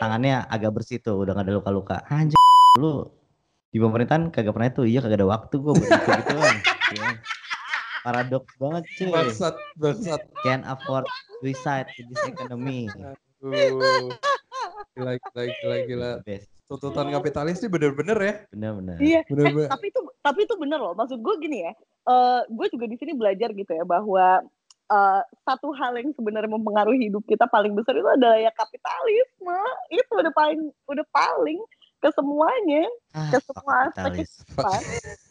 tangannya agak bersih tuh, udah gak ada luka-luka. Anjir, lu di pemerintahan kagak pernah itu. Iya kagak ada waktu gue buat itu gitu kan. Iya. Paradoks banget cuy. Bangsat, bangsat. Can't afford suicide in this economy. Aduh. Gila, gila, gila, gila. Best. Tuntutan kapitalis ini bener-bener ya. Bener-bener. Iya. Eh, Bener-bener. tapi itu tapi itu bener loh. Maksud gue gini ya. eh gue juga di sini belajar gitu ya bahwa eh, satu hal yang sebenarnya mempengaruhi hidup kita paling besar itu adalah ya kapitalisme. Itu udah paling udah paling ke semuanya, Ah, ke semua aspek.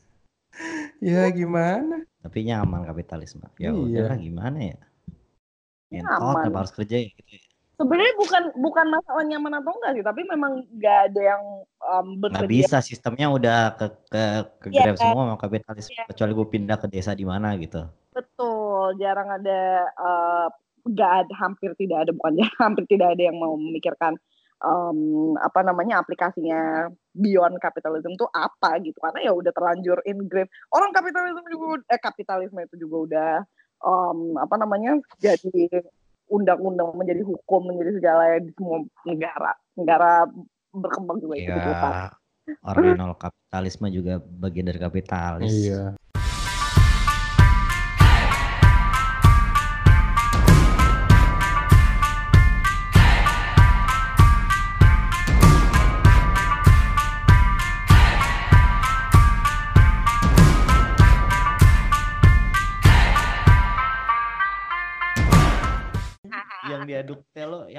Ya gimana? Tapi nyaman kapitalisme. Ya Iya. udah gimana ya? Nyaman. harus kerja ya gitu. ya. Sebenarnya bukan bukan masalah nyaman atau enggak sih, tapi memang nggak ada yang em, Nggak bisa sistemnya udah ke ke ke Iya, grab semua sama kapitalis. Iya. Kecuali gue pindah ke desa di mana gitu. Betul, jarang ada eh, nggak ada hampir tidak ada bukan jarang, hampir tidak ada yang mau memikirkan em, apa namanya aplikasinya beyond capitalism itu apa gitu karena ya udah terlanjur ingrave orang kapitalisme juga eh kapitalisme itu juga udah em, apa namanya jadi undang-undang menjadi hukum menjadi segala di semua negara negara berkembang juga itu gitu kan. Ya orang kapitalisme juga bagian dari kapitalis. Iya.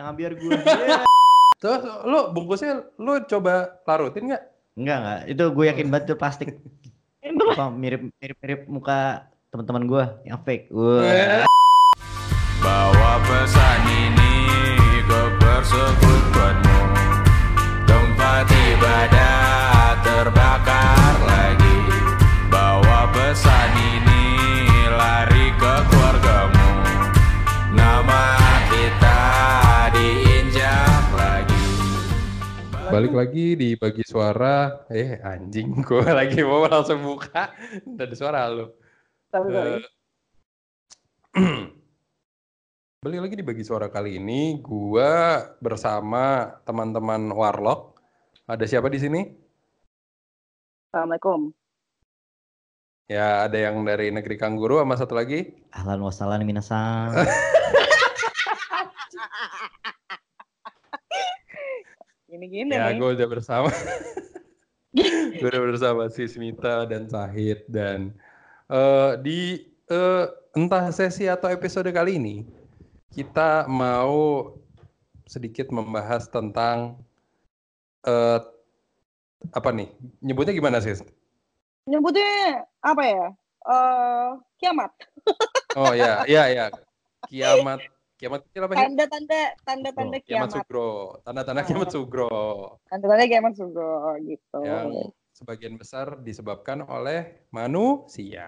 Yang ambil gue. Terus lu bungkusnya lu coba larutin nggak? enggak enggak, itu gue yakin banget itu plastik. Apa mirip mirip mirip muka teman-teman gue yang fake. Wah. Bawa pesan ini ke persekutuanmu Tempat ibadah Balik lagi di bagi suara. Eh anjing, gue lagi mau langsung buka. Udah ada suara lu. tapi sorry. Eh, Balik lagi di bagi suara kali ini, gua bersama teman-teman Warlock. Ada siapa di sini? Assalamualaikum. Ya, ada yang dari negeri Kangguru sama satu lagi. Ahlan wassalam minasan. Ini gini Ya, gue udah bersama. gue udah bersama si Smita dan Sahid dan eh, di eh, entah sesi atau episode kali ini kita mau sedikit membahas tentang eh, apa nih? Nyebutnya gimana sih? nyebutnya apa ya? Eh kiamat. Oh ya, ya ya. Kiamat. Kiamat kecil apa sih? Tanda-tanda tanda-tanda Oh, kiamat kiamat. sugro. Tanda-tanda kiamat sugro. Tanda-tanda kiamat sugo gitu. Yang sebagian besar disebabkan oleh manusia.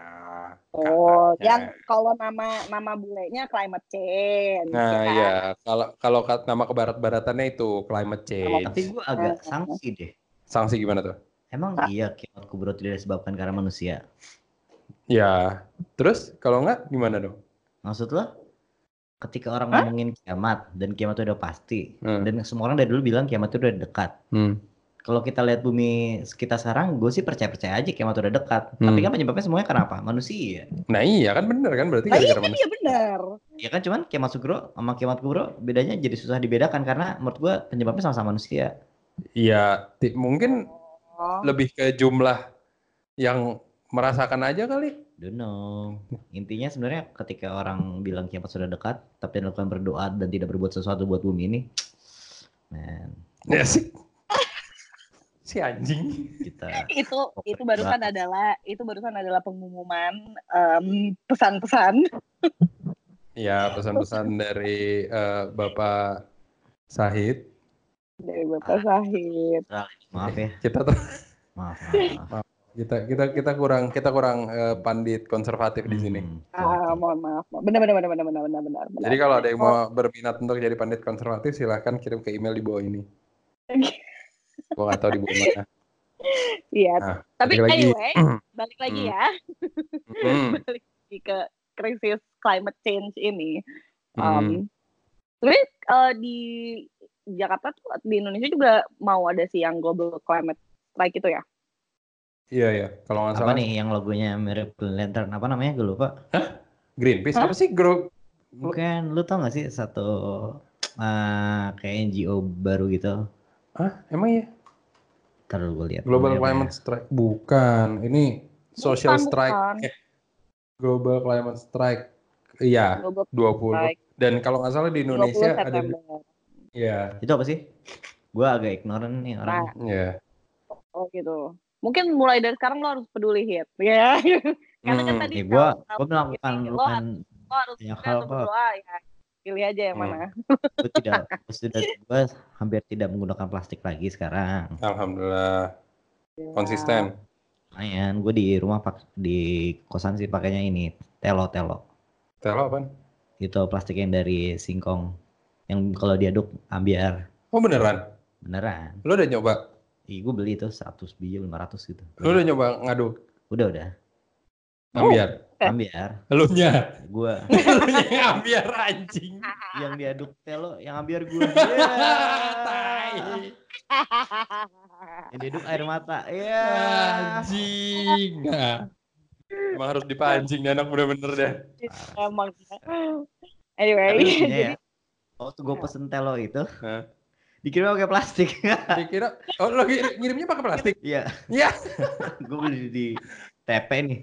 Oh, katanya. yang kalau nama nama bulenya climate change. Nah, ya kan? ya kalau kalau nama kebarat-baratannya itu climate Tapi change. gue agak sanksi deh. Sanksi gimana tuh? Emang Ah. iya kiamat kubro tidak disebabkan karena manusia? Ya, terus kalau enggak gimana dong? Maksud lo? Ketika orang Hah? ngomongin kiamat dan kiamat itu udah pasti Hmm. dan semua orang dari dulu bilang kiamat itu udah dekat. Hmm. Kalau kita lihat bumi kita sekarang, gue sih percaya-percaya aja kiamat udah dekat. Tapi Hmm. kan penyebabnya semuanya karena apa? Manusia. Nah iya kan bener kan berarti Nah, iya gara-gara kan manusia. iya benar. Ya kan cuman kiamat sugro sama kiamat kubro bedanya jadi susah dibedakan karena menurut gue penyebabnya sama-sama manusia. Iya, mungkin Oh. lebih ke jumlah yang merasakan aja kali. Don't know. Intinya sebenarnya ketika orang bilang kiamat sudah dekat, tapi dilakukan berdoa dan tidak berbuat sesuatu buat bumi ini, man, Ya sih. Si anjing. kita itu itu barusan adalah itu barusan adalah pengumuman pesan-pesan Ya pesan-pesan dari eh, Bapak Sahid. dari Bapak Sahid. maaf ya, Kita tuh maaf, maaf, maaf. kita kita kita kurang kita kurang eh, pandit konservatif di sini. Hmm, Ah, mohon maaf. Benar benar benar benar benar benar benar. benar. Jadi kalau ada yang mau berminat untuk jadi pandit konservatif silahkan kirim ke email di bawah ini. Gua nggak tahu di bawah mana. Iya, Nah, tapi balik lagi. anyway, balik lagi Hmm. ya. Hmm. balik lagi ke krisis climate change ini. Hmm. Um, Sebenarnya eh, di Jakarta tuh di Indonesia juga mau ada sih yang global climate strike itu ya. Iya ya, kalau nggak Apa salah nih yang logonya mirip Green Lantern? Apa namanya? Gue lupa. Greenpeace Hah? apa sih Gro Bukan, lu tau gak sih satu eh, kayak NGO baru gitu? Ah, emang ya? Ntar gue lihat. Global namanya apa Climate Strike bukan. Ini Social Bukan, Strike. bukan. Eh, Global Climate Strike. Iya, 20. strike Dan kalau nggak salah di 20 Indonesia ada. Iya, ya? Itu apa sih? Gue agak ignoran nih orang. iya. Oh gitu. Mungkin mulai dari sekarang lo harus peduli hit. Ya. Karena kan Hmm, tadi Ya gue kalau- gue melakukan ini, lo harus banyak peduli hal berdoa ya. Pilih aja yang Hmm. mana. gue tidak sudah gue hampir tidak menggunakan plastik lagi sekarang. Alhamdulillah Ya. konsisten. Lumayan, gue di rumah pak di kosan sih pakainya ini telo telo. Telo apa? Itu plastik yang dari singkong yang kalau diaduk ambiar Oh beneran? beneran. Lo udah nyoba? Ih, gue beli itu 100 biji 500 gitu. Lo udah nyoba ngaduk Udah udah. ambiar? Eh. Ambiar. Lo nya? Gue Lo nya ambiar anjing. yang diaduk telo yang ambiar gue. Tai. Yang diaduk air mata. Iya. Anjing. Nah. Emang harus dipancing nih anak bener-bener deh. Emang. Anyway. ya. Waktu gue pesen telo itu? Dikirim pakai plastik. Dikira, oh lo ngir- ngirimnya pakai plastik? Iya. Iya. gue beli di TP nih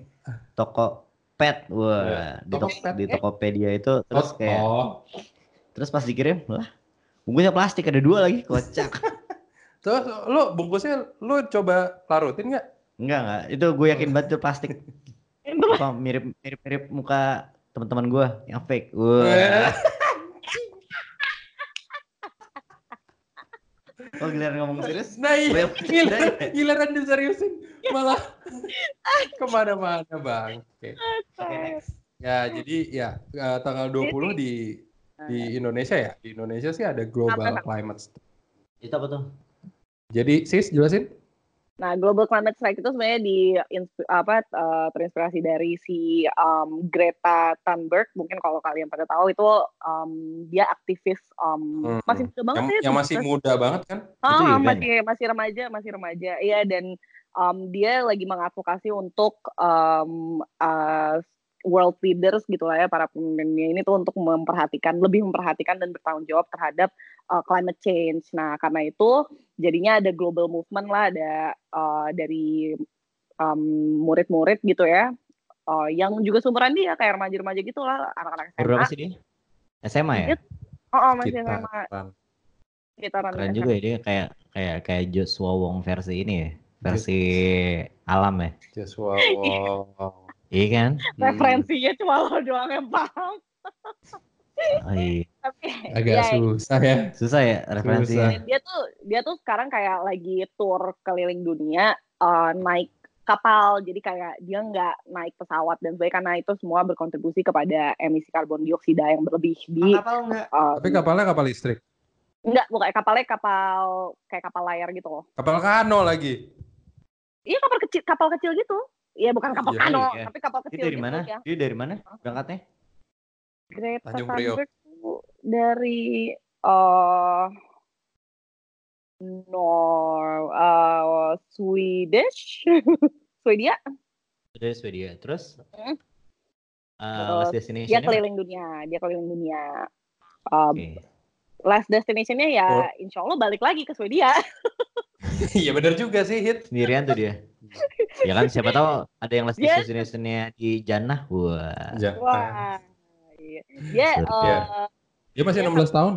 toko pet wah di, Toko tok- pet, di eh? Tokopedia itu terus kayak Oh, terus pas dikirim lah bungkusnya plastik ada dua lagi kocak terus lo bungkusnya lo coba larutin nggak? enggak enggak itu gue yakin banget itu plastik apa mirip mirip mirip muka teman-teman gue yang fake wah oh giliran ngomong serius Nah iya, giliran, giliran diseriusin malah ke mana-mana bang. Oke. Oke, next. Ya jadi ya eh, tanggal 20 di di Indonesia ya. Di Indonesia sih ada Global Apa? Climate. Itu apa tuh Jadi sis jelasin. Nah, global climate strike itu sebenarnya di apa eh, terinspirasi dari si um, Greta Thunberg. Mungkin kalau kalian pada tahu itu um, dia aktivis um, Hmm. masih muda banget Yang, ya. yang masih muda banget kan? Event masih masih remaja, masih remaja. Iya dan um, dia lagi mengadvokasi untuk um, uh, world leaders gitu lah ya para pemimpinnya ini tuh untuk memperhatikan lebih memperhatikan dan bertanggung jawab terhadap uh, climate change. Nah karena itu jadinya ada global movement lah ada uh, dari um, murid-murid gitu ya. uh, yang juga sumuran dia kayak remaja-remaja gitu lah anak-anak SMA. berapa sih dia SMA ya Iya, Oh, oh, masih Kita SMA kan. sekitaran keren SMA. juga ya dia kayak kayak kayak Joshua Wong versi ini ya versi alam ya Joshua Wong. iya kan Hmm, Referensinya cuma lo doang yang paham. oh, iya. Tapi agak ya, susah ya. susah ya referensinya Susah. dia tuh dia tuh sekarang kayak lagi tour keliling dunia eh, naik kapal jadi kayak dia nggak naik pesawat dan sebagainya karena itu semua berkontribusi kepada emisi karbon dioksida yang berlebih di kapal enggak eh, Tapi kapalnya kapal listrik. enggak bukan kapalnya kapal kayak kapal layar gitu loh Kapal kano lagi. iya kapal kecil kapal kecil gitu iya bukan kapal Iya, kano iya. tapi kapal dia kecil dari gitu mana ya dia dari mana berangkatnya Greta Tanjung. Thunberg dari eh Nor eh, Swedish. Swedia? Dari Swedia. Terus Hmm. uh, Terus last dia keliling dunia dia keliling dunia. Um, oke. last destinationnya ya Oh. insya Allah balik lagi ke Swedia. Iya benar juga sih hit. sendirian tuh dia. Ya kan siapa tahu ada yang last destinationnya di Jannah. Wah. Wah iya. dia Surga. eh, Dia masih Dia 16 tahun.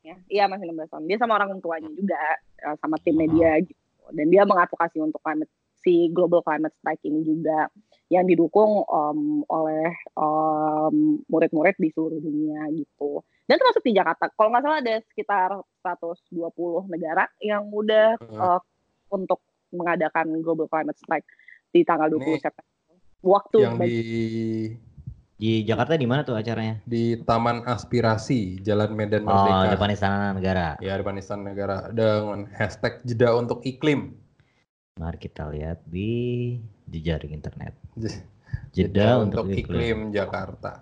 ya, iya masih 16 tahun dia sama orang tuanya juga eh, sama timnya Oh. dia gitu dan dia mengadvokasi untuk climate si global climate strike ini juga yang didukung em, oleh em, murid-murid di seluruh dunia gitu dan termasuk di Jakarta kalau nggak salah ada sekitar 120 negara yang udah Hmm. eh, untuk mengadakan global climate strike di tanggal 20 Nih, September waktu Yang bagi- di di Jakarta di mana tuh acaranya di Taman Aspirasi Jalan Medan oh Merdeka. depan istana negara Ya depan Istana Negara dengan hashtag jeda untuk iklim. mari kita lihat di jejaring internet J- jeda, untuk, iklim. iklim Jakarta.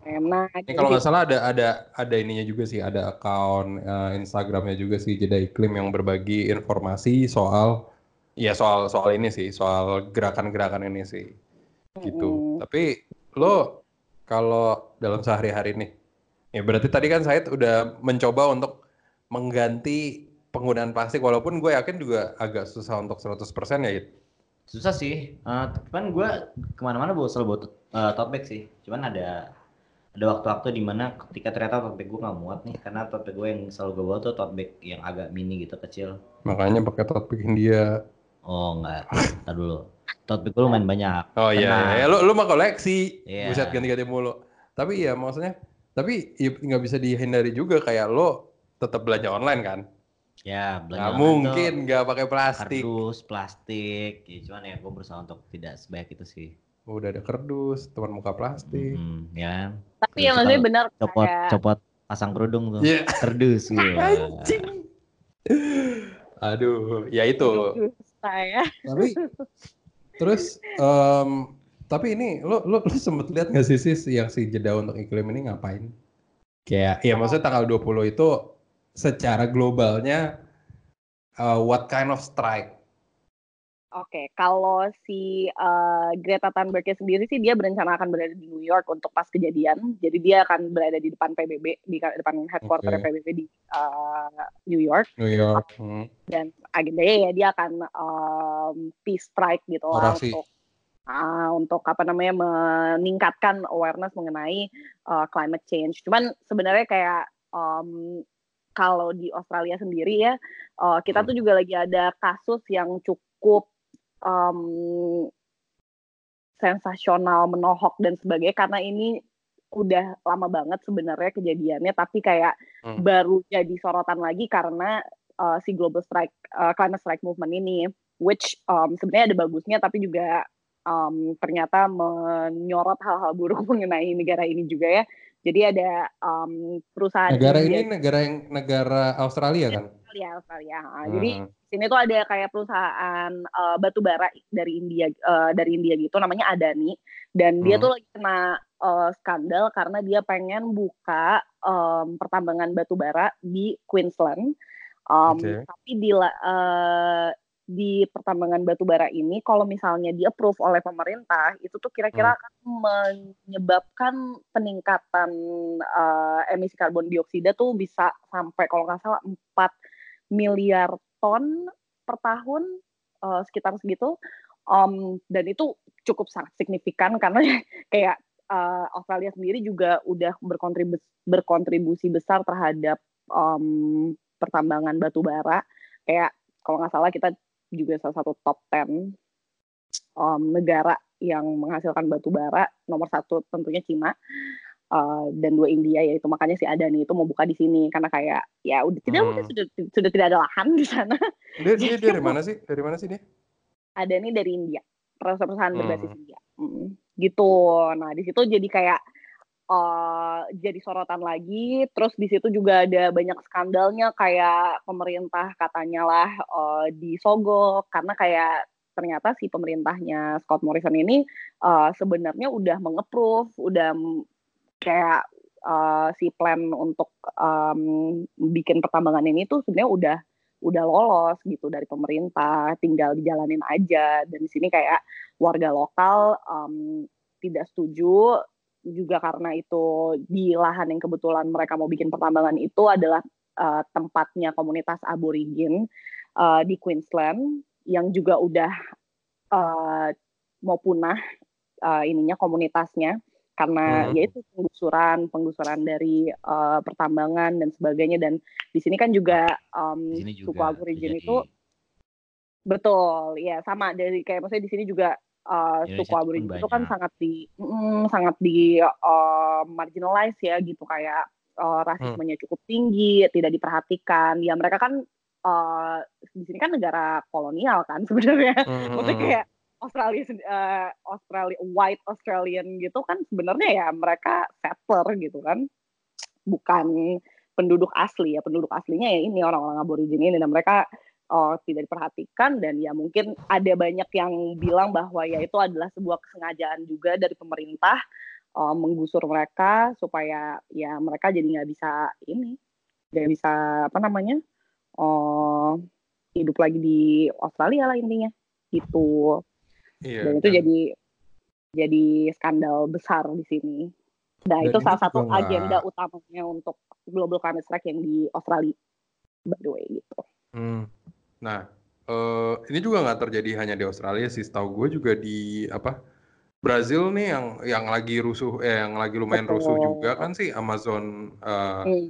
Nah, Ini kalau nggak salah ada ada ada ininya juga sih, ada akun eh, Instagramnya juga sih Jeda Iklim yang berbagi informasi soal ya soal soal ini sih, soal gerakan-gerakan ini sih. Gitu. Mm-mm. Tapi lo kalau dalam sehari-hari nih, ya berarti tadi kan Said udah mencoba untuk mengganti penggunaan plastik walaupun gue yakin juga agak susah untuk 100% ya. Susah sih. Eh, cuman gue ke mana-mana bawa selalu bawa eh, tote bag sih. Cuman ada ada waktu-waktu di mana ketika ternyata tote bag gue nggak muat nih karena tote bag gue yang selalu gue bawa tuh tote bag yang agak mini gitu kecil. Makanya pakai tote bag India. Oh enggak, Ntar dulu. Tote bag gue lumayan banyak. Oh iya, Tenang. ya, lu lu mah koleksi. Iya. Buset ganti-ganti mulu. Tapi ya maksudnya, tapi ya nggak bisa dihindari juga kayak lo tetap belanja online kan? Ya, belanja tuh mungkin nggak pakai plastik. Kardus, plastik. Ya, cuman ya gue berusaha untuk tidak sebanyak itu sih. Udah ada kardus, teman muka plastik. Hmm, ya? Tapi yang maksudnya benar Copot, kayak copot pasang kerudung tuh. Iya. Kardus gitu. Anjing. Aduh, ya itu. saya. Tapi terus em, tapi ini lo lo, lo sempet lihat nggak sih sis yang si jeda untuk iklim ini ngapain? Kayak ya maksudnya tanggal 20 itu secara globalnya uh, what kind of strike? Oke, kalau si eh, Greta Thunberg sendiri sih dia berencana akan berada di New York untuk pas kejadian. Jadi dia akan berada di depan PBB, di depan headquarter Oke. PBB di eh, New York. New York. Hmm. Dan agendanya ya dia akan em, peace strike gitu lah untuk ah, untuk apa namanya meningkatkan awareness mengenai eh, climate change. Cuman sebenarnya kayak em, kalau di Australia sendiri ya eh, kita Hmm. tuh juga lagi ada kasus yang cukup em, sensasional, menohok dan sebagainya karena ini udah lama banget sebenarnya kejadiannya tapi kayak Hmm. baru jadi sorotan lagi karena uh, si global strike uh, climate strike movement ini which um, sebenarnya ada bagusnya tapi juga um, ternyata menyorot hal-hal buruk mengenai negara ini juga ya jadi ada um, perusahaan Negara ini negara yang negara Australia kan? Australia, Australia. Ah, Jadi Hmm. sini tuh ada kayak perusahaan uh, batu bara dari India uh, dari India gitu namanya Adani dan dia Hmm. tuh lagi kena uh, skandal karena dia pengen buka um, pertambangan batu bara di Queensland. Um, Oke. Tapi di uh, di pertambangan batu bara ini kalau misalnya di approve oleh pemerintah itu tuh kira-kira akan menyebabkan peningkatan uh, emisi karbon dioksida tuh bisa sampai kalau nggak salah 4 miliar ton per tahun uh, sekitar segitu. Um, dan itu cukup sangat signifikan karena kayak uh, Australia sendiri juga udah berkontribusi berkontribusi besar terhadap um, pertambangan batu bara. Kayak kalau nggak salah kita juga salah satu top 10 um, negara yang menghasilkan batu bara. Nomor satu tentunya Cina uh, dan dua India yaitu makanya si Adani itu mau buka di sini karena kayak ya udah tidak Hmm. mungkin sudah sudah tidak ada lahan di sana Dia, dia, dia dari mana sih? Dari mana sih dia? Adani dari India perusahaan-perusahaan Hmm. berbasis India Mm, gitu nah di situ jadi kayak uh, jadi sorotan lagi terus di situ juga ada banyak skandalnya kayak pemerintah katanya lah uh, disogok karena kayak ternyata si pemerintahnya Scott Morrison ini uh, sebenarnya udah mengapprove udah kayak uh, si plan untuk um, bikin pertambangan ini tuh sebenarnya udah udah lolos gitu dari pemerintah tinggal dijalanin aja. Dan di sini kayak warga lokal um, tidak setuju juga karena itu di lahan yang kebetulan mereka mau bikin pertambangan itu adalah uh, tempatnya komunitas aborigin uh, di Queensland yang juga udah uh, mau punah uh, ininya komunitasnya karena Hmm. yaitu penggusuran penggusuran dari uh, pertambangan dan sebagainya. Dan di sini kan juga um, sini suku juga aborigin terjadi. itu betul ya sama. Dari kayak maksudnya di sini juga uh, Indonesia suku aborigin itu kan sangat di mm, sangat di uh, marginalize ya gitu. Kayak uh, rasismenya cukup tinggi tidak diperhatikan. Ya mereka kan uh, di sini kan negara kolonial kan sebenarnya. Hmm, maksudnya hmm, kayak Australia eh, Australia white Australian gitu kan sebenarnya ya mereka settler gitu kan. Bukan penduduk asli ya penduduk aslinya ya ini orang-orang aborigin ini. Dan mereka eh, tidak diperhatikan dan ya mungkin ada banyak yang bilang bahwa ya itu adalah sebuah kesengajaan juga dari pemerintah uh, menggusur mereka supaya ya mereka jadi nggak bisa ini nggak bisa apa namanya uh, hidup lagi di Australia lah intinya. Gitu Iya. dan itu dan- jadi jadi skandal besar di sini nah Dan itu salah satu nggak- agenda utamanya untuk global climate strike yang di Australia by the way gitu Hmm. Nah, eh, ini juga nggak terjadi hanya di Australia sih. Setahu gue juga di apa Brazil nih yang yang lagi rusuh, eh yang lagi lumayan rusuh Betul. juga kan sih Amazon. eh, Hmm,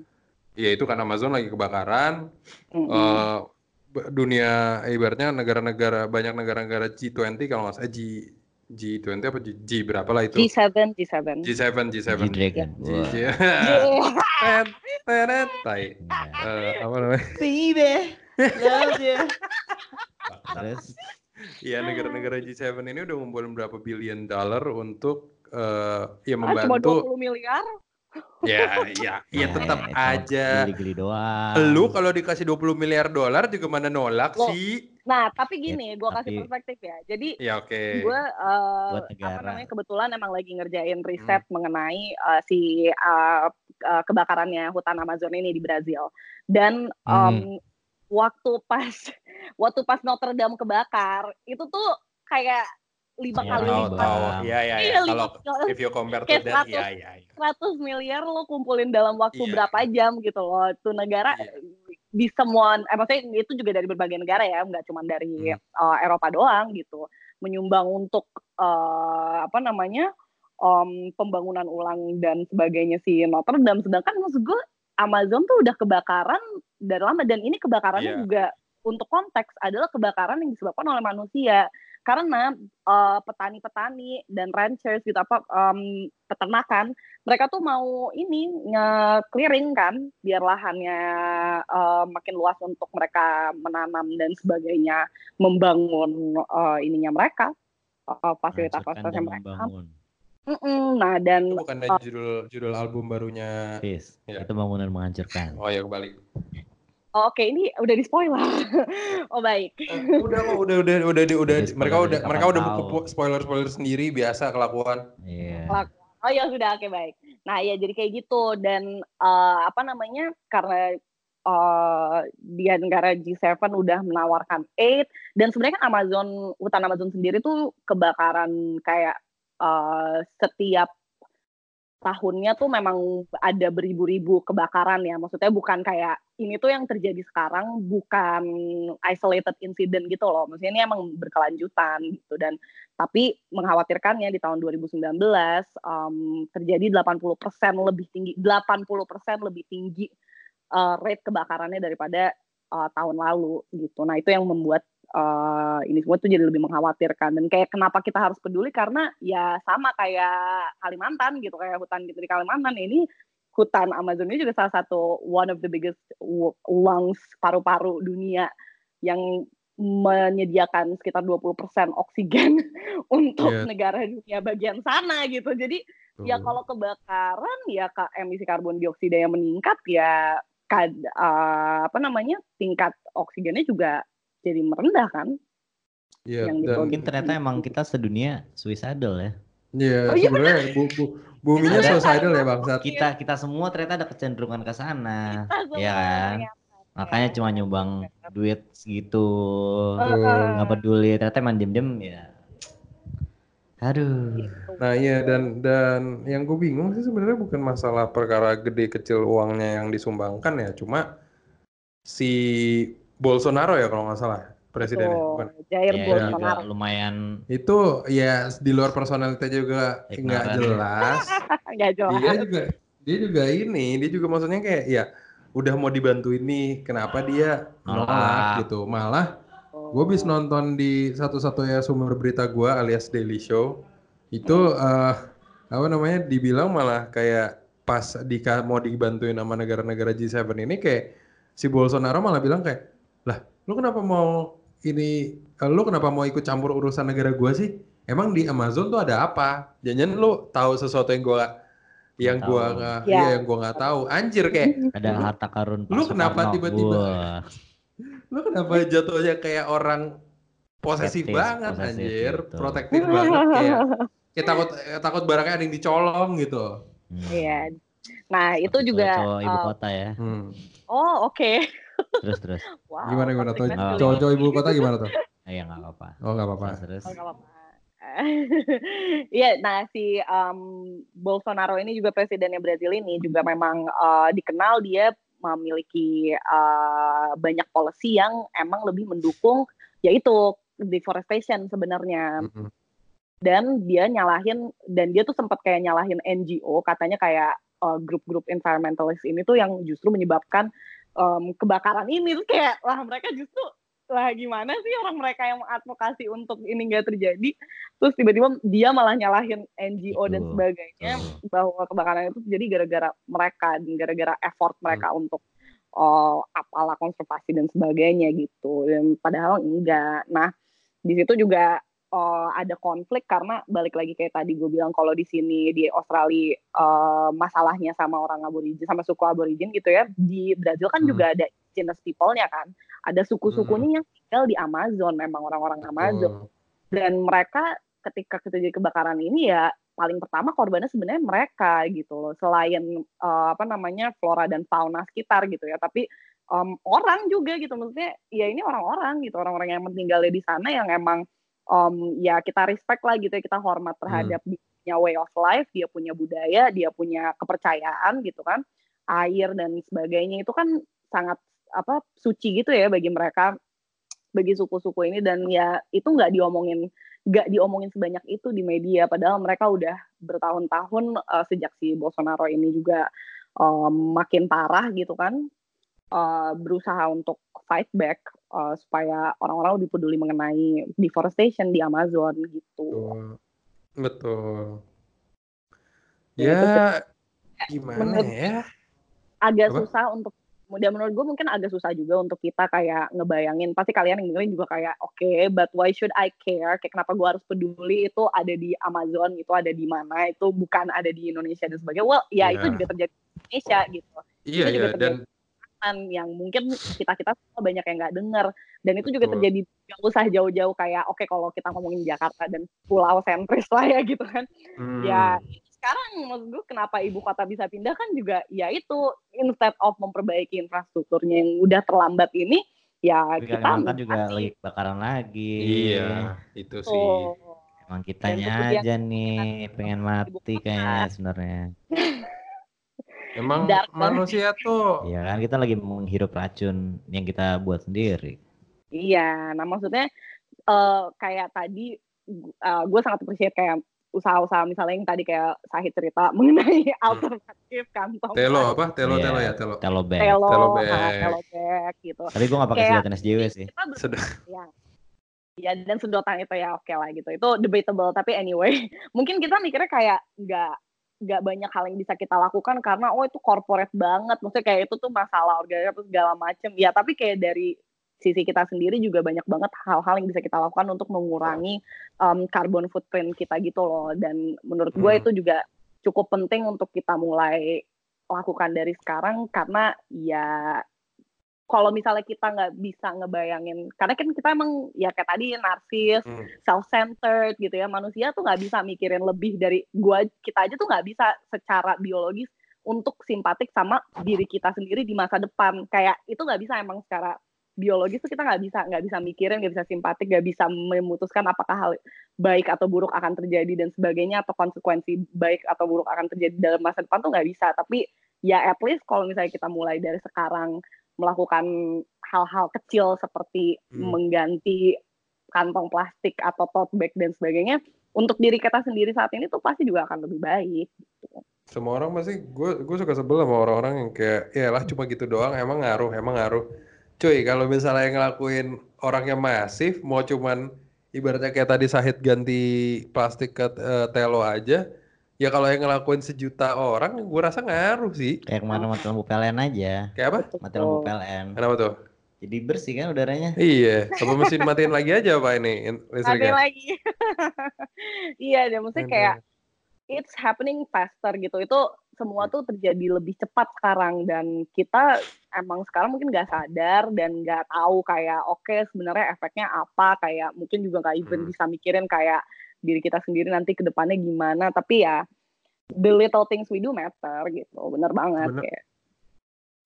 ya itu kan Amazon lagi kebakaran. hmm, hmm. b- dunia ibaratnya negara-negara banyak negara-negara G20 kalau nggak salah G G20 apa G, G berapa lah itu G7 G7 G7 G7 G-Dragon. G, Wah. G, teret, tai. Iya. Eh, apa namanya Baby, love you. Terus Iya negara-negara G7 ini udah ngumpulin berapa billion dollar untuk eh ya Ah, cuma membantu 20 miliar ya ya ya tetap itu aja Geli-geli doang. lu kalau dikasih 20 miliar dolar juga mana nolak Loh. sih Nah, tapi Ya, gini, gue kasih tapi- perspektif ya. Jadi ya oke gue uh, Buat apa namanya kebetulan emang lagi ngerjain riset mengenai uh, si uh, uh, kebakarannya hutan Amazon ini di Brazil. Dan um, waktu pas waktu pas Notre Dame kebakar itu tuh kayak lima Iya, kali lipat. tahu lipat. ya ya Iya, ya lima kalau if you compare to that 100. ya ya ya 100 miliar lo kumpulin dalam waktu Iya. berapa jam gitu loh. Itu negara Iya. di semua, eh, maksudnya itu juga dari berbagai negara ya, nggak cuma dari Hmm. eh, Eropa doang gitu. Menyumbang untuk eh, apa namanya em, pembangunan ulang dan sebagainya si Notre Dame. Sedangkan maksud gue Amazon tuh udah kebakaran dari lama dan ini kebakarannya Iya. juga untuk konteks adalah kebakaran yang disebabkan oleh manusia karena eh, petani-petani dan ranchers gitu apa em, peternakan mereka tuh mau ini nge-clearing kan biar lahannya eh, makin luas untuk mereka menanam dan sebagainya membangun eh, ininya mereka eh, fasilitas-fasilitasnya mereka. membangun. Mm-mm. Nah dan itu bukan judul judul album barunya Peace. Iya. Itu bangunan menghancurkan. oh ya kembali oh, oke ini udah di spoiler. oh baik. Eh, udah kok udah udah udah di- udah Udah mereka udah mereka udah buku spoiler spoiler sendiri biasa kelakuan Iya. Kelak- Oh ya sudah oke baik. Nah ya jadi kayak gitu dan eh, apa namanya karena eh, dia negara G7 udah menawarkan aid dan sebenarnya kan Amazon hutan Amazon sendiri tuh kebakaran kayak eh, setiap tahunnya tuh memang ada beribu-ribu kebakaran ya. Maksudnya bukan kayak ini tuh yang terjadi sekarang bukan isolated incident gitu loh. Maksudnya ini emang berkelanjutan gitu dan tapi mengkhawatirkannya di tahun 2019 em, terjadi 80% lebih tinggi 80% lebih tinggi eh, rate kebakarannya daripada eh, tahun lalu gitu. Nah, itu yang membuat eh, ini semua tuh jadi lebih mengkhawatirkan dan kayak kenapa kita harus peduli karena ya sama kayak Kalimantan gitu kayak hutan gitu di Kalimantan ini hutan Amazon ini juga salah satu one of the biggest lungs paru-paru dunia yang menyediakan sekitar 20% oksigen untuk Iya. negara dunia bagian sana gitu. Jadi ya kalau kebakaran ya ka- emisi karbon dioksida yang meningkat ya kad, eh, apa namanya tingkat oksigennya juga jadi merendah kan. Iya, Mungkin ternyata emang kita sedunia suicidal ya. Iya, Oh, iya sebenarnya bu, bu- buminya suicidal ya bangsat. Kita kita semua ternyata ada kecenderungan ke sana. Iya kan? ternyata. Makanya cuma nyumbang duit segitu. Nggak peduli. Ternyata emang diem-diem ya. Aduh. Nah iya dan dan yang gue bingung sih sebenarnya bukan masalah perkara gede kecil uangnya yang disumbangkan ya, cuma si Bolsonaro ya kalau nggak salah presidennya, bukan? Jair Ya, itu Bolsonaro. juga lumayan Itu ya di luar personalita juga nggak jelas. Nggak jelas. Dia juga dia juga ini, dia juga maksudnya kayak ya udah mau dibantuin nih, kenapa dia Nolak. gitu. Malah gue habis nonton di satu-satunya sumber berita gue alias Daily Show itu eh, apa namanya dibilang malah kayak pas di mau dibantuin sama negara-negara G7 ini kayak si Bolsonaro malah bilang kayak lu kenapa mau ini eh, lu kenapa mau ikut campur urusan negara gua sih emang di Amazon tuh ada apa jangan lu tahu sesuatu yang gua yang gua nggak Ya. iya yang gua nggak tahu anjir kayak ada harta karun Lu kenapa tiba-tiba- lu kenapa jatuhnya kayak orang posesif banget posesif anjir gitu. protektif banget kayak kayak takut eh, takut barangnya ada yang dicolong gitu. Hmm. Iya. Nah, itu juga Cowok ibu uh, kota ya. Hmm. Oh, oke. Terus terus. Wow. Gimana gimana tuh? Cowok-cowok ibu kota gimana tuh? Eh, ya nggak apa-apa. Oh nggak apa-apa. Terus terus. Oh, apa-apa. Iya, nah si um, Bolsonaro ini juga presidennya Brazil ini juga memang uh, dikenal dia memiliki uh, banyak policy yang emang lebih mendukung yaitu deforestation sebenarnya. Mm-mm. Dan dia nyalahin dan dia tuh sempat kayak nyalahin NGO katanya kayak uh, grup-grup environmentalist ini tuh yang justru menyebabkan um, kebakaran ini Terus kayak lah mereka justru lah gimana sih orang mereka yang advokasi untuk ini nggak terjadi? Terus tiba-tiba dia malah nyalahin NGO dan sebagainya bahwa kebakaran itu terjadi gara-gara mereka dan gara-gara effort mereka untuk oh, apalah konservasi dan sebagainya gitu. Dan padahal enggak. Nah di situ juga oh, ada konflik karena balik lagi kayak tadi gue bilang kalau di sini di Australia eh, masalahnya sama orang aborigin sama suku aborigin gitu ya di Brazil kan Hmm. juga ada indigenous people-nya kan ada suku-sukunya yang tinggal di Amazon memang orang-orang Amazon Oh. dan mereka ketika terjadi kebakaran ini ya paling pertama korbannya sebenarnya mereka gitu loh selain eh, apa namanya flora dan fauna sekitar gitu ya tapi em, orang juga gitu maksudnya ya ini orang-orang gitu orang-orang yang tinggalnya di sana yang emang em, ya kita respect lah gitu ya kita hormat terhadap dia punya way of life dia punya budaya dia punya kepercayaan gitu kan. Air dan sebagainya itu kan sangat apa suci gitu ya bagi mereka bagi suku-suku ini. Dan ya itu nggak diomongin nggak diomongin sebanyak itu di media. Padahal mereka udah bertahun-tahun eh, sejak si Bolsonaro ini juga eh, makin parah gitu kan eh, berusaha untuk fight back eh, supaya orang-orang lebih peduli mengenai deforestation di Amazon gitu. Betul. Betul. Ya, Ya gimana menurut- ya? agak Apa? susah untuk dan menurut gue mungkin agak susah juga untuk kita kayak ngebayangin pasti kalian yang dengerin juga kayak oke but why should I care kayak kenapa gue harus peduli itu ada di Amazon itu ada di mana itu bukan ada di Indonesia dan sebagainya well ya Ya. itu juga terjadi di Indonesia gitu Iya juga iya dan kan yang mungkin kita kita semua banyak yang nggak dengar dan itu juga Betul. terjadi nggak usah jauh-jauh kayak oke kalau kita ngomongin Jakarta dan pulau sentris lah ya gitu kan hmm, ya sekarang maksud gue kenapa ibu kota bisa pindah kan juga ya itu instead of memperbaiki infrastrukturnya yang udah terlambat ini ya Tapi kita Kalimantan juga masih- lagi kebakaran lagi. iya itu sih. Oh, Emang kitanya aja nih pengen mati kayaknya sebenarnya. Emang Dark manusia tuh Iya kan kita lagi menghirup racun yang kita buat sendiri. iya nah maksudnya eh, kayak tadi eh, gue sangat appreciate kayak usaha-usaha misalnya yang tadi kayak Sahid cerita mengenai alternatif kantong telo apa? Telo Iya, telo ya telo. Telo bag. telo, Telo ah, bag. telo bag gitu Tapi gue gak pakai Kayak- sedotan SJW sih. Sudah. ya ya dan sedotan itu ya oke lah gitu itu debatable tapi anyway mungkin kita mikirnya kayak nggak nggak banyak hal yang bisa kita lakukan karena oh itu corporate banget. Maksudnya kayak itu tuh masalah organisasi segala macem. Ya tapi kayak dari sisi kita sendiri juga banyak banget hal-hal yang bisa kita lakukan untuk mengurangi um, carbon footprint kita gitu loh. Dan menurut gue Hmm. itu juga cukup penting untuk kita mulai lakukan dari sekarang karena ya kalau misalnya kita nggak bisa ngebayangin karena kan kita emang ya kayak tadi narsis Hmm. self-centered gitu ya. Manusia tuh nggak bisa mikirin lebih dari gua kita aja tuh nggak bisa secara biologis untuk simpatik sama diri kita sendiri di masa depan. Kayak itu nggak bisa emang secara biologis tuh kita nggak bisa nggak bisa mikirin nggak bisa simpatik nggak bisa memutuskan apakah hal baik atau buruk akan terjadi dan sebagainya atau konsekuensi baik atau buruk akan terjadi dalam masa depan tuh nggak bisa. Tapi ya at least kalau misalnya kita mulai dari sekarang melakukan hal-hal kecil seperti Hmm. mengganti kantong plastik atau tote bag dan sebagainya untuk diri kita sendiri saat ini tuh pasti juga akan lebih baik. Semua orang pasti gue gue suka sebel sama orang-orang yang kayak ya lah cuma gitu doang emang ngaruh emang ngaruh. Cuy kalau misalnya yang ngelakuin orangnya masif mau cuman ibaratnya kayak tadi Sahid ganti plastik ke eh, telo aja ya kalau yang ngelakuin sejuta orang gue rasa ngaruh sih. Kayak kemarin mati lampu PLN aja. Kayak apa? Mati lampu PLN. Kenapa tuh? Jadi bersih kan udaranya. Iya, apa mesin matiin lagi aja apa ini in- Ada listriknya? lagi. iya, dan maksudnya kayak it's happening faster gitu. Itu semua tuh terjadi lebih cepat sekarang dan kita emang sekarang mungkin nggak sadar dan nggak tahu kayak oke sebenarnya efeknya apa kayak mungkin juga nggak even Hmm. bisa mikirin kayak diri kita sendiri nanti ke depannya gimana tapi ya the little things we do matter gitu bener banget Bener. kayak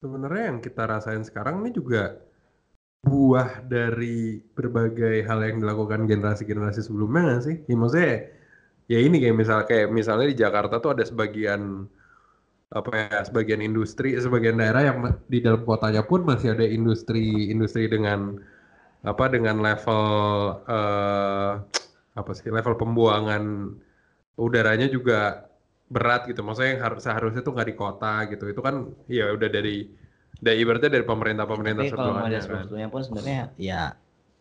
Sebenarnya yang kita rasain sekarang ini juga buah dari berbagai hal yang dilakukan generasi-generasi sebelumnya nggak sih? Ya, maksudnya ya ini kayak misal kayak misalnya di Jakarta tuh ada sebagian apa ya sebagian industri sebagian daerah yang di dalam kotanya pun masih ada industri industri dengan apa dengan level eh, apa sih level pembuangan udaranya juga berat gitu maksudnya yang harus seharusnya tuh nggak di kota gitu itu kan ya udah dari dari ibaratnya dari pemerintah pemerintah Tapi kalau sebelumnya kan sebelumnya pun sebenarnya ya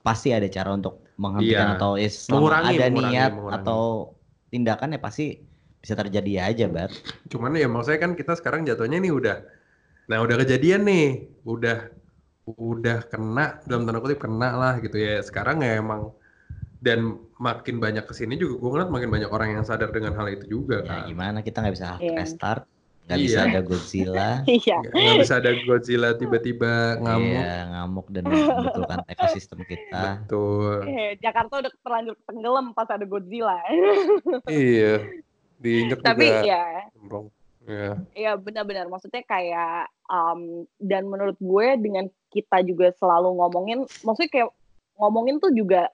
pasti ada cara untuk menghentikan Iya. atau ya selama Mengurangi, ada mengurangi, niat mengurangi. atau tindakan ya pasti bisa terjadi aja, Bat. cuman ya maksudnya kan kita sekarang jatuhnya nih udah nah udah kejadian nih udah udah kena dalam tanda kutip kena lah gitu ya sekarang ya emang dan makin banyak ke sini juga gue ngeliat makin banyak orang yang sadar dengan hal itu juga Ya kan gimana kita nggak bisa Iya. restart, nggak Iya. bisa ada Godzilla, iya nggak bisa ada Godzilla tiba-tiba ngamuk Iya, ngamuk dan membetulkan ekosistem kita. betul Eh, Jakarta udah terlanjur tenggelam pas ada Godzilla iya diinjek tapi juga ya cemplung. Iya. Iya benar-benar maksudnya kayak um, dan menurut gue dengan kita juga selalu ngomongin maksudnya kayak ngomongin tuh juga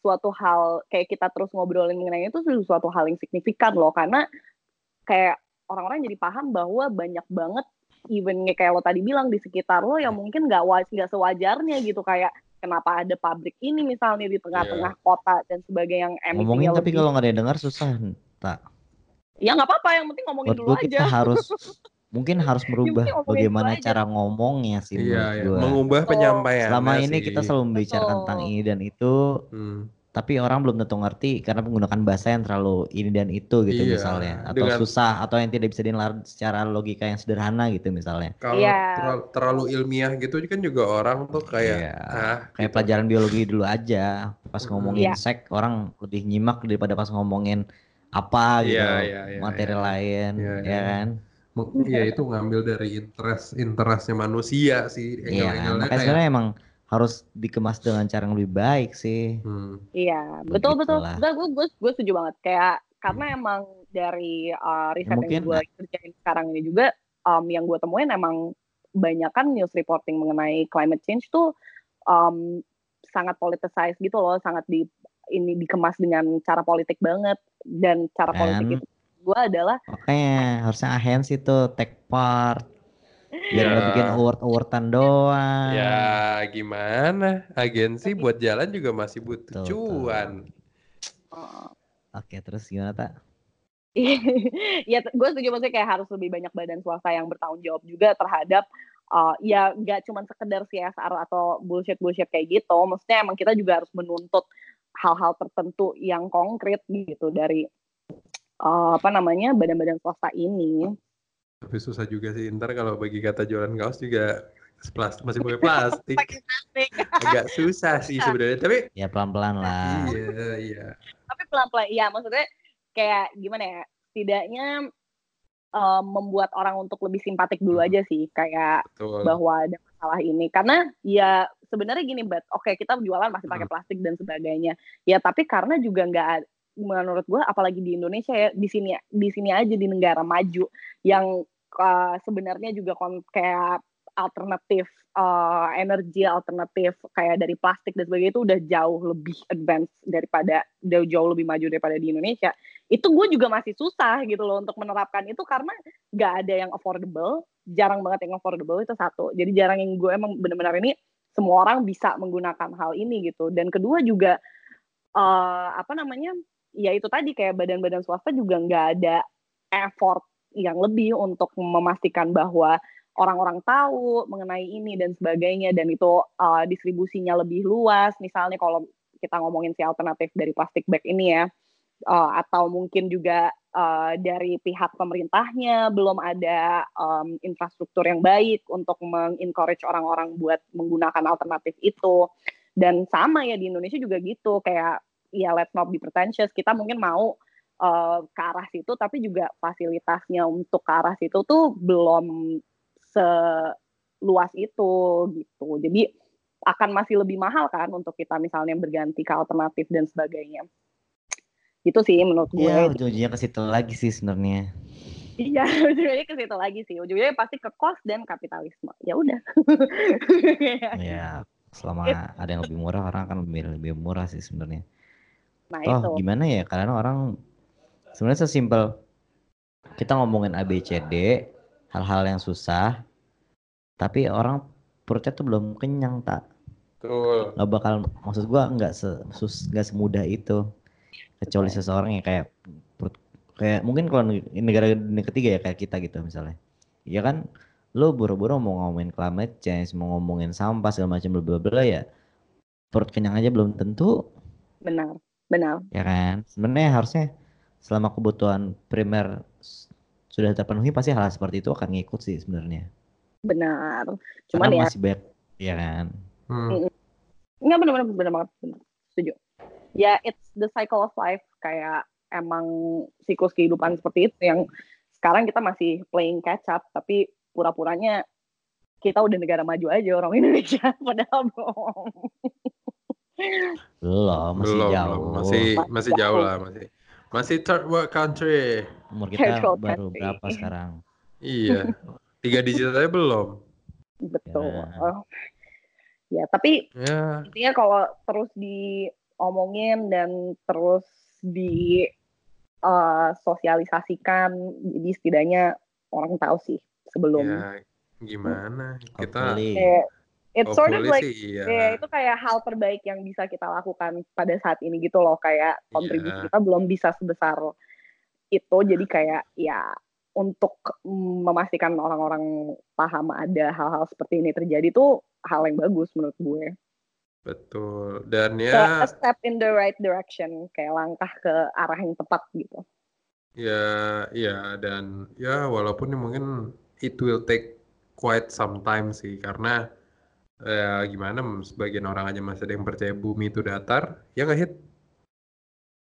suatu hal kayak kita terus ngobrolin mengenai itu suatu hal yang signifikan loh karena kayak orang-orang jadi paham bahwa banyak banget even kayak lo tadi bilang di sekitar lo yang mungkin nggak nggak sewajarnya gitu kayak kenapa ada pabrik ini misalnya di tengah-tengah kota dan sebagainya yang emisinya Ngomongin tapi lebih. kalau nggak ada yang dengar susah, tak. ya nggak apa-apa yang penting ngomongin Menurut dulu kita aja harus mungkin harus merubah ngomongin dulu bagaimana aja. cara ngomongnya sih Iya, menurut iya. mengubah penyampaian Selama ini kita selalu membicarakan Betul. tentang ini dan itu, Hmm. tapi orang belum tentu ngerti karena menggunakan bahasa yang terlalu ini dan itu gitu Iya, misalnya, atau dengan- susah atau yang tidak bisa dinelar secara logika yang sederhana gitu misalnya. kalau Iya. terlalu, terlalu ilmiah gitu kan juga orang tuh kayak Iya. ah Kayak gitu. pelajaran biologi dulu aja. Pas Mm-mm. ngomongin Iya. sek orang lebih nyimak daripada pas ngomongin apa gitu Iya, iya, iya, materi iya. lain, Iya, ya iya. kan? Iya itu ngambil dari interest interestnya manusia sih Iya, angle-angle-nya makanya kayak sebenarnya emang harus dikemas dengan cara yang lebih baik sih. hmm, Iya, betul betul. Gue gue gue setuju banget. Kayak karena emang dari uh, riset mungkin- yang gue kerjain sekarang ini juga, um, yang gue temuin emang banyak kan news reporting mengenai climate change tuh um, sangat politicized gitu loh, sangat di ini dikemas dengan cara politik banget dan cara politik Kan? itu gue adalah Makanya harusnya Ahens itu take part biar Ya. nggak bikin award-awardan doang. ya gimana agensi buat jalan juga masih butuh Betul, cuan uh, Oke, terus gimana tak? ya gue setuju maksudnya kayak harus lebih banyak badan swasta yang bertanggung jawab juga terhadap uh, ya nggak cuma sekedar CSR atau bullshit bullshit kayak gitu maksudnya emang kita juga harus menuntut hal-hal tertentu yang konkret gitu dari uh, apa namanya badan-badan swasta ini. Tapi susah juga sih. Ntar kalau bagi kata jualan kaos juga plastik masih pakai plastik pakai plastik. agak susah sih sebenarnya. Tapi Ya pelan-pelan lah. iya iya. Tapi pelan-pelan ya maksudnya kayak gimana ya setidaknya uh, membuat orang untuk lebih simpatik dulu aja sih kayak betul. bahwa ada masalah ini. Karena ya sebenarnya gini bet oke kita jualan masih pakai plastik dan sebagainya. Ya tapi karena juga nggak menurut gue apalagi di Indonesia ya di sini di sini aja di negara maju yang uh, sebenarnya juga kon kayak alternatif uh, energi alternatif kayak dari plastik dan sebagainya itu udah jauh lebih advance daripada udah jauh lebih maju daripada di Indonesia. Itu gue juga masih susah gitu loh untuk menerapkan itu karena nggak ada yang affordable jarang banget yang affordable itu satu. Jadi jarang yang gue emang benar-benar ini semua orang bisa menggunakan hal ini gitu. Dan kedua juga eh apa namanya ya itu tadi kayak badan-badan swasta juga nggak ada effort yang lebih untuk memastikan bahwa orang-orang tahu mengenai ini dan sebagainya dan itu eh, distribusinya lebih luas. Misalnya kalau kita ngomongin si alternatif dari plastik bag ini ya Eh, atau mungkin juga eh, dari pihak pemerintahnya belum ada em, infrastruktur yang baik untuk mengencourage orang-orang buat menggunakan alternatif itu. Dan sama ya di Indonesia juga gitu kayak ya let's not be pretentious kita mungkin mau eh, ke arah situ tapi juga fasilitasnya untuk ke arah situ tuh belum seluas itu gitu jadi akan masih lebih mahal kan untuk kita misalnya berganti ke alternatif dan sebagainya Itu sih menurut gue. Iya, ujung-ujungnya ke situ lagi sih sebenarnya. Iya, ujungnya ke situ lagi sih. Ujungnya pasti ke cost dan kapitalisme. Ya udah. Ya, selama ada yang lebih murah orang akan lebih lebih murah sih sebenarnya. Nah Oh, itu. gimana ya? Karena orang sebenarnya sesimpel kita ngomongin A B C D, hal-hal yang susah, tapi orang perutnya tuh belum kenyang tak Betul. nggak bakal maksud gua nggak se sus nggak semudah itu. Kecuali seseorang yang kayak perut kayak mungkin kalau neg- negara dunia ketiga ya kayak kita gitu misalnya. Ya kan? Lo buru-buru mau ngomongin climate change mau ngomongin sampah segala macam bla bla bla ya perut kenyang aja belum tentu. Benar, benar. ya kan sebenarnya harusnya selama kebutuhan primer sudah terpenuhi pasti hal seperti itu akan ngikut sih sebenarnya Benar. Cuman karena ya, masih banyak ya kan Hmm. Enggak benar-benar benar banget benar. Setuju. Ya it's the cycle of life kayak emang siklus kehidupan seperti itu yang sekarang kita masih playing catch up tapi pura-puranya kita udah negara maju aja orang Indonesia padahal belum. Belum masih belum, jauh belum. masih masih jauh lah masih masih third world country umur Third kita world baru country. berapa sekarang iya tiga digit aja belum Betul. Ya. Ya, tapi ya intinya kalau terus diomongin dan terus di eh, sosialisasikan jadi setidaknya orang tahu sih sebelum ya gimana kita Hopefully. kayak it's sort of like sih iya. ya itu kayak hal terbaik yang bisa kita lakukan pada saat ini gitu loh kayak kontribusi Iya. kita belum bisa sebesar itu. Jadi kayak ya untuk memastikan orang-orang paham ada hal-hal seperti ini terjadi tuh hal yang bagus menurut gue. Betul. Dan ya a step in the right direction kayak langkah ke arah yang tepat gitu. Ya ya dan ya walaupun mungkin it will take quite some time sih karena ya gimana sebagian orang aja masih ada yang percaya bumi itu datar ya nggak hit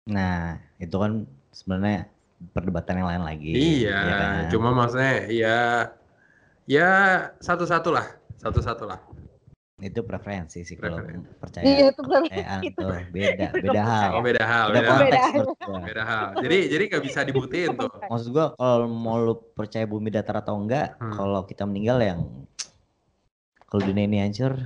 Nah, itu kan sebenarnya perdebatan yang lain lagi. iya ya kan? cuma maksudnya ya ya satu-satu lah satu-satu lah itu preferensi sih kalau Preferensi. percaya Iya, itu preferensi. kepercayaan Itu- tuh beda, itu beda hal. oh beda hal Beda beda hal konteks Beda hal. beda hal jadi jadi nggak bisa dibutiin tuh Maksud gua kalau mau lu percaya bumi datar atau enggak, Hmm. kalau kita meninggal yang kalau dunia ini hancur,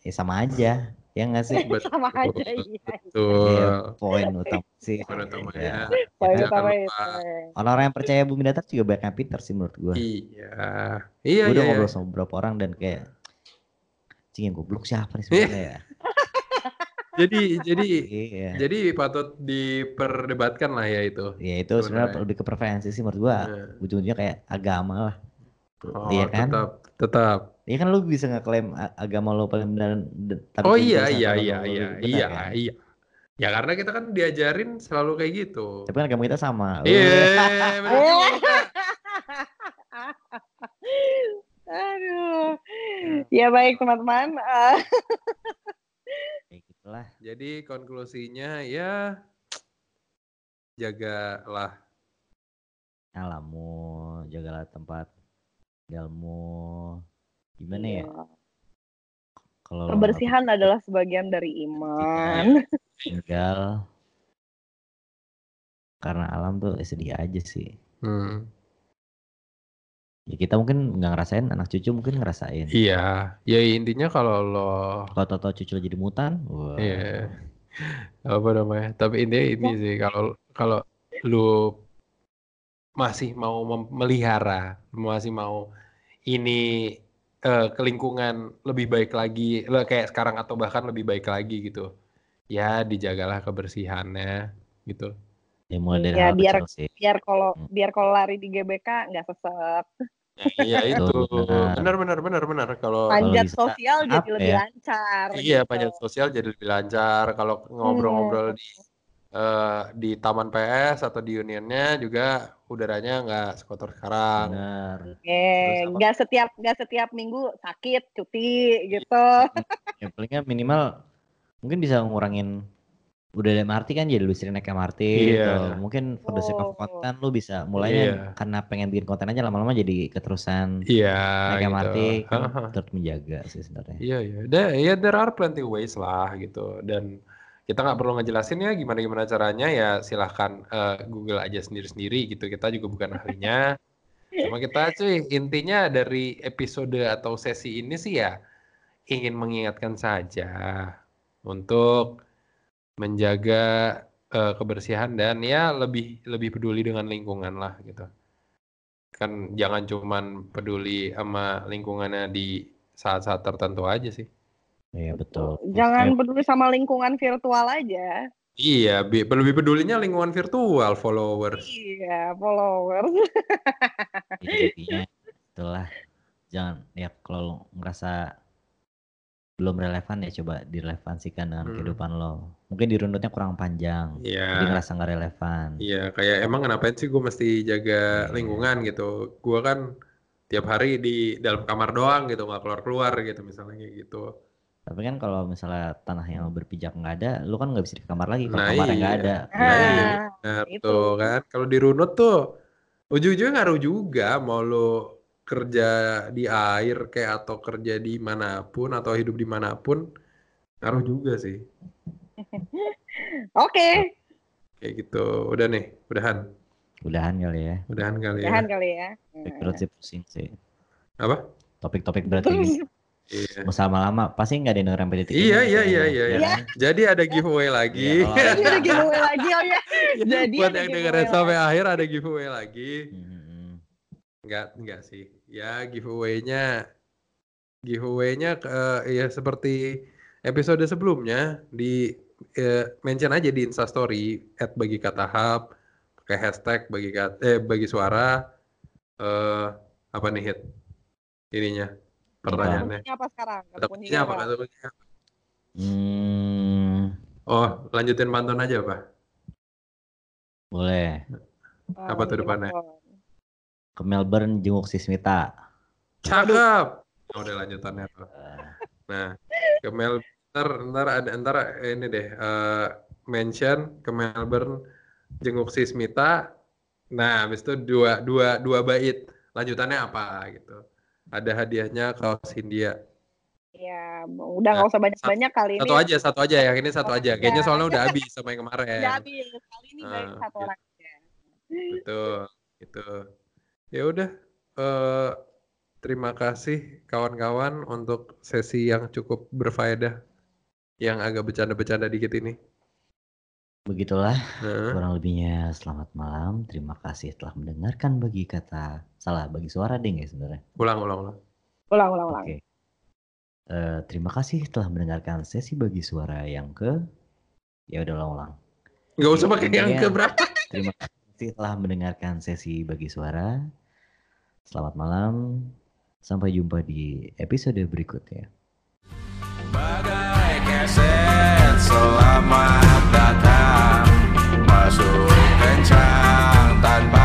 ya sama aja. Ya enggak sih? Betul. sama aja iya betul Iya, poin utama sih. Poin utamanya. Ya. Poin Jangan utama itu Orang-orang yang percaya bumi datar juga banyak yang pintar sih menurut gua. iya iya Gue udah iya, ngobrol iya. sama beberapa orang dan kayak cing yang goblok siapa nih sebenarnya ya? jadi jadi Iya. jadi patut diperdebatkan lah ya itu Ya itu sebenarnya lebih ke preferensi sih menurut gua. Nah. Ujung-ujungnya kayak agama lah. oh Iya kan? tetap tetap Iya kan lu bisa ngeklaim agama lo paling benar tapi oh iya iya iya iya iya kan? iya ya karena kita kan diajarin selalu kayak gitu Tapi kan agama kita sama. iya Oh, bener juga. aduh ya baik teman-teman Eh, Kayak gitulah. jadi konklusinya ya jagalah Alammu, jagalah tempat tinggalmu. Gimana ya? iya. Kalau lo kebersihan adalah sebagian dari iman tinggal karena alam tuh eh, sedih aja sih. hmm. Ya kita mungkin nggak ngerasain, anak cucu mungkin ngerasain. iya ya intinya kalau lo Kalau tau cucu lo jadi mutan, wah. Iya. Apa namanya? Tapi intinya ini sih kalau kalau lu masih mau mem- melihara, masih mau ini eh, ke lingkungan lebih baik lagi, kayak sekarang atau bahkan lebih baik lagi gitu. Ya dijagalah kebersihannya gitu. Ya mulai dari Ya, biar- sih. biar kalau Hmm. biar kalau lari di GBK nggak sesat Iya itu. Benar. Benar benar benar kalau panjat sosial jadi lebih ya? lancar Iya, gitu. panjat sosial jadi lebih lancar. Kalau ngobrol-ngobrol di eh, di taman PS atau di unionnya juga udaranya nggak sekotor sekarang. Benar. Eh, nggak setiap nggak setiap minggu sakit cuti gitu. Ya palingnya minimal mungkin bisa ngurangin udah ada MRT kan jadi lu sering naik MRT Iya. gitu. Mungkin for the sake of Oh. konten lu bisa mulainya Iya. karena pengen bikin konten aja lama-lama jadi keterusan Iya, naik gitu. MRT kan turut menjaga sih sebenarnya. Iya, iya. Da- ya there are plenty ways lah gitu. Dan kita nggak perlu ngejelasin ya gimana gimana caranya ya silahkan eh, Google aja sendiri sendiri gitu. Kita juga bukan ahlinya. Cuma kita cuy intinya dari episode atau sesi ini sih ya ingin mengingatkan saja untuk menjaga eh, kebersihan dan ya lebih lebih peduli dengan lingkungan lah gitu. Kan jangan cuman peduli sama lingkungannya di saat-saat tertentu aja sih Iya betul. Jangan peduli sama lingkungan virtual aja. Iya, bi- lebih pedulinya lingkungan virtual followers. Iya, followers. Jadi intinya itulah jangan ya kalau lo ngerasa belum relevan ya coba direlevansikan dengan Hmm. kehidupan lo. Mungkin dirunutnya kurang panjang. Jadi Iya, ngerasa nggak relevan. iya kayak emang ngapain sih gue mesti jaga Iya. lingkungan gitu. Gue kan tiap hari di dalam kamar doang gitu, nggak keluar-keluar gitu misalnya kayak gitu. Tapi kan kalau misalnya tanah yang berpijak nggak ada, lu kan nggak bisa di kamar lagi kalau Nah, kamarnya nggak iya. ada. Nah, iya, Ah, benar itu. tuh kan. Kalau dirunut tuh ujung-ujungnya ngaruh juga mau lo kerja di air kayak atau kerja di mana pun atau hidup di mana pun ngaruh juga sih. Oke, Kayak gitu. Udah nih, udahan. Udahan kali ya. Udahan kali ya. tahan kali ya. Topik berat sih pusing sih. Apa? Topik-topik berat ini. Iya. Mau lama-lama pasti nggak ada yang denger sampai detik ini. Iya, iya, kayaknya, iya, iya, ya iya. kan? Jadi ada giveaway lagi. Iya, Jadi ada giveaway lagi oh ya. Jadi Buat yang dengerin lagi. sampai akhir ada giveaway lagi. Hmm. Enggak, enggak sih. Ya giveaway-nya giveaway-nya ke- ya seperti episode sebelumnya di eh, mention aja di Instastory at bagi kata hub pakai hashtag bagi kat- eh bagi suara eh apa nih hit ininya pertanyaannya Kuncinya apa sekarang? Kata kata kuncinya kuncinya apa apa? kata kuncinya apa? Hmm, oh lanjutin pantun aja pak boleh. Ah, Apa tuh depannya? apa? Ke Melbourne jenguk si Smita. cakep oh, udah lanjutannya tuh Nah, ke Mel ntar ntar ada ntar ini deh eh, mention ke Melbourne jenguk si Smita. Nah, habis itu dua dua dua bait lanjutannya apa gitu. Ada hadiahnya kaos Hindia. Ya, udah nggak usah banyak-banyak kali ini. Satu aja, satu aja yang ini satu Oh, aja. iya. Kayaknya soalnya udah habis sama yang kemarin. Udah habis. Kali ini baik Ah, satu gitu. orang aja. Betul, gitu. Ya udah eh terima kasih kawan-kawan untuk sesi yang cukup berfaedah yang agak bercanda-bercanda dikit ini. Begitulah Nah. kurang lebihnya selamat malam. Terima kasih telah mendengarkan bagi kata salah bagi suara ding ya sebenarnya. Ulang, ulang, ulang. Ulang, ulang, ulang. Oke. Eh, terima kasih telah mendengarkan sesi bagi suara yang ke ya udah ulang-ulang. Nggak usah pakai yang ke berapa. Terima kasih telah mendengarkan sesi bagi suara. Selamat malam. Sampai jumpa di episode berikutnya. Bagai keset selamat datang. Masuk kencang tanpa